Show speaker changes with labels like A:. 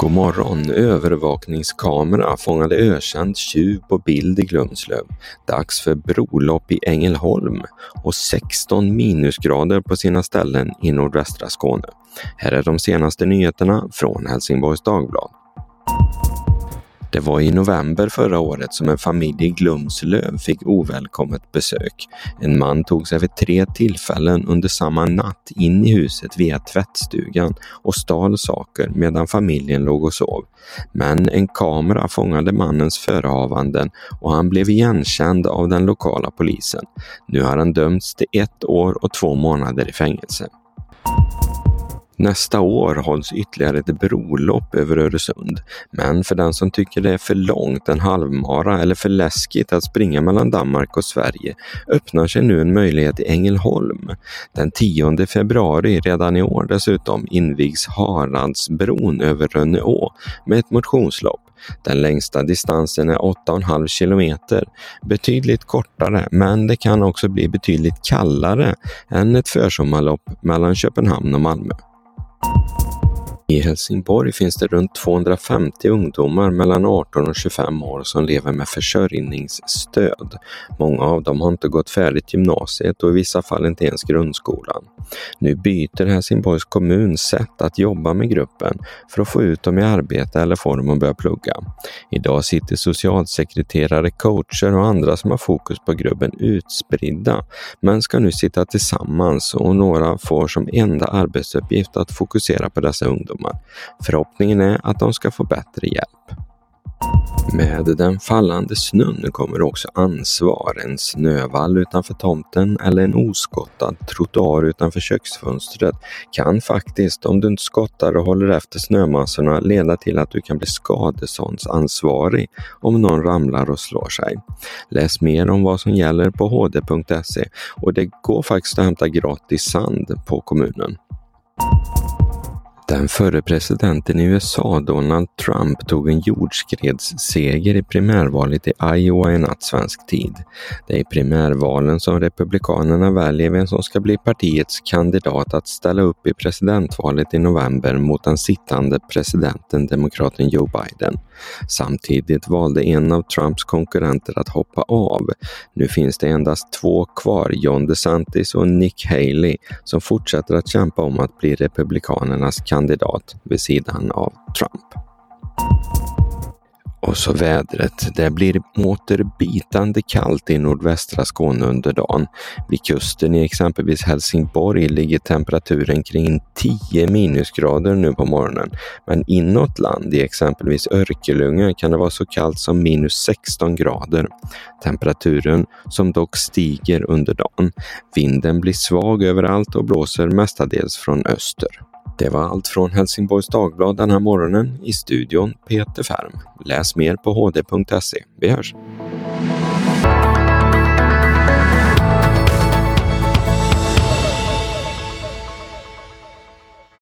A: God morgon! Övervakningskamera fångade ökänd tjuv på bild i Glumslöv. Dags för brolopp i Ängelholm och 16 minusgrader på sina ställen i nordvästra Skåne. Här är de senaste nyheterna från Helsingborgs Dagblad. Det var i november förra året som en familj i Glumslöv fick ovälkommet besök. En man tog sig vid tre tillfällen under samma natt in i huset via tvättstugan och stal saker medan familjen låg och sov. Men en kamera fångade mannens förehavanden och han blev igenkänd av den lokala polisen. Nu har han dömts till ett år och två månader i fängelse. Nästa år hålls ytterligare ett brolopp över Öresund, men för den som tycker det är för långt, en halvmara eller för läskigt att springa mellan Danmark och Sverige öppnar sig nu en möjlighet i Ängelholm. Den 10 februari redan i år dessutom invigs Haradsbron över Rönneå med ett motionslopp. Den längsta distansen är 8,5 kilometer. Betydligt kortare, men det kan också bli betydligt kallare än ett försommarlopp mellan Köpenhamn och Malmö. I Helsingborg finns det runt 250 ungdomar mellan 18 och 25 år som lever med försörjningsstöd. Många av dem har inte gått färdigt gymnasiet och i vissa fall inte ens grundskolan. Nu byter Helsingborgs kommun sätt att jobba med gruppen för att få ut dem i arbete eller få dem att börja plugga. Idag sitter socialsekreterare, coacher och andra som har fokus på gruppen utspridda, men ska nu sitta tillsammans och några får som enda arbetsuppgift att fokusera på dessa ungdomar. Förhoppningen är att de ska få bättre hjälp. Med den fallande snön kommer också ansvar. En snövall utanför tomten eller en oskottad trottoar utanför köksfönstret kan faktiskt, om du inte skottar och håller efter snömassorna, leda till att du kan bli skadeståndsansvarig om någon ramlar och slår sig. Läs mer om vad som gäller på hd.se och det går faktiskt att hämta gratis sand på kommunen. Den förre presidenten i USA, Donald Trump, tog en jordskredsseger i primärvalet i Iowa i natt svensk tid. Det är i primärvalen som Republikanerna väljer vem som ska bli partiets kandidat att ställa upp i presidentvalet i november mot den sittande presidenten, demokraten Joe Biden. Samtidigt valde en av Trumps konkurrenter att hoppa av. Nu finns det endast två kvar, John DeSantis och Nick Haley, som fortsätter att kämpa om att bli Republikanernas kandidat vid sidan av Trump. Och så vädret. Det blir återbitande kallt i nordvästra Skåne under dagen. Vid kusten i exempelvis Helsingborg ligger temperaturen kring 10 minusgrader nu på morgonen. Men inåt land i exempelvis Örkelljunga kan det vara så kallt som minus 16 grader. Temperaturen som dock stiger under dagen. Vinden blir svag överallt och blåser mestadels från öster. Det var allt från Helsingborgs Dagblad den här morgonen. I studion Peter Färm. Läs mer på hd.se. Vi hörs!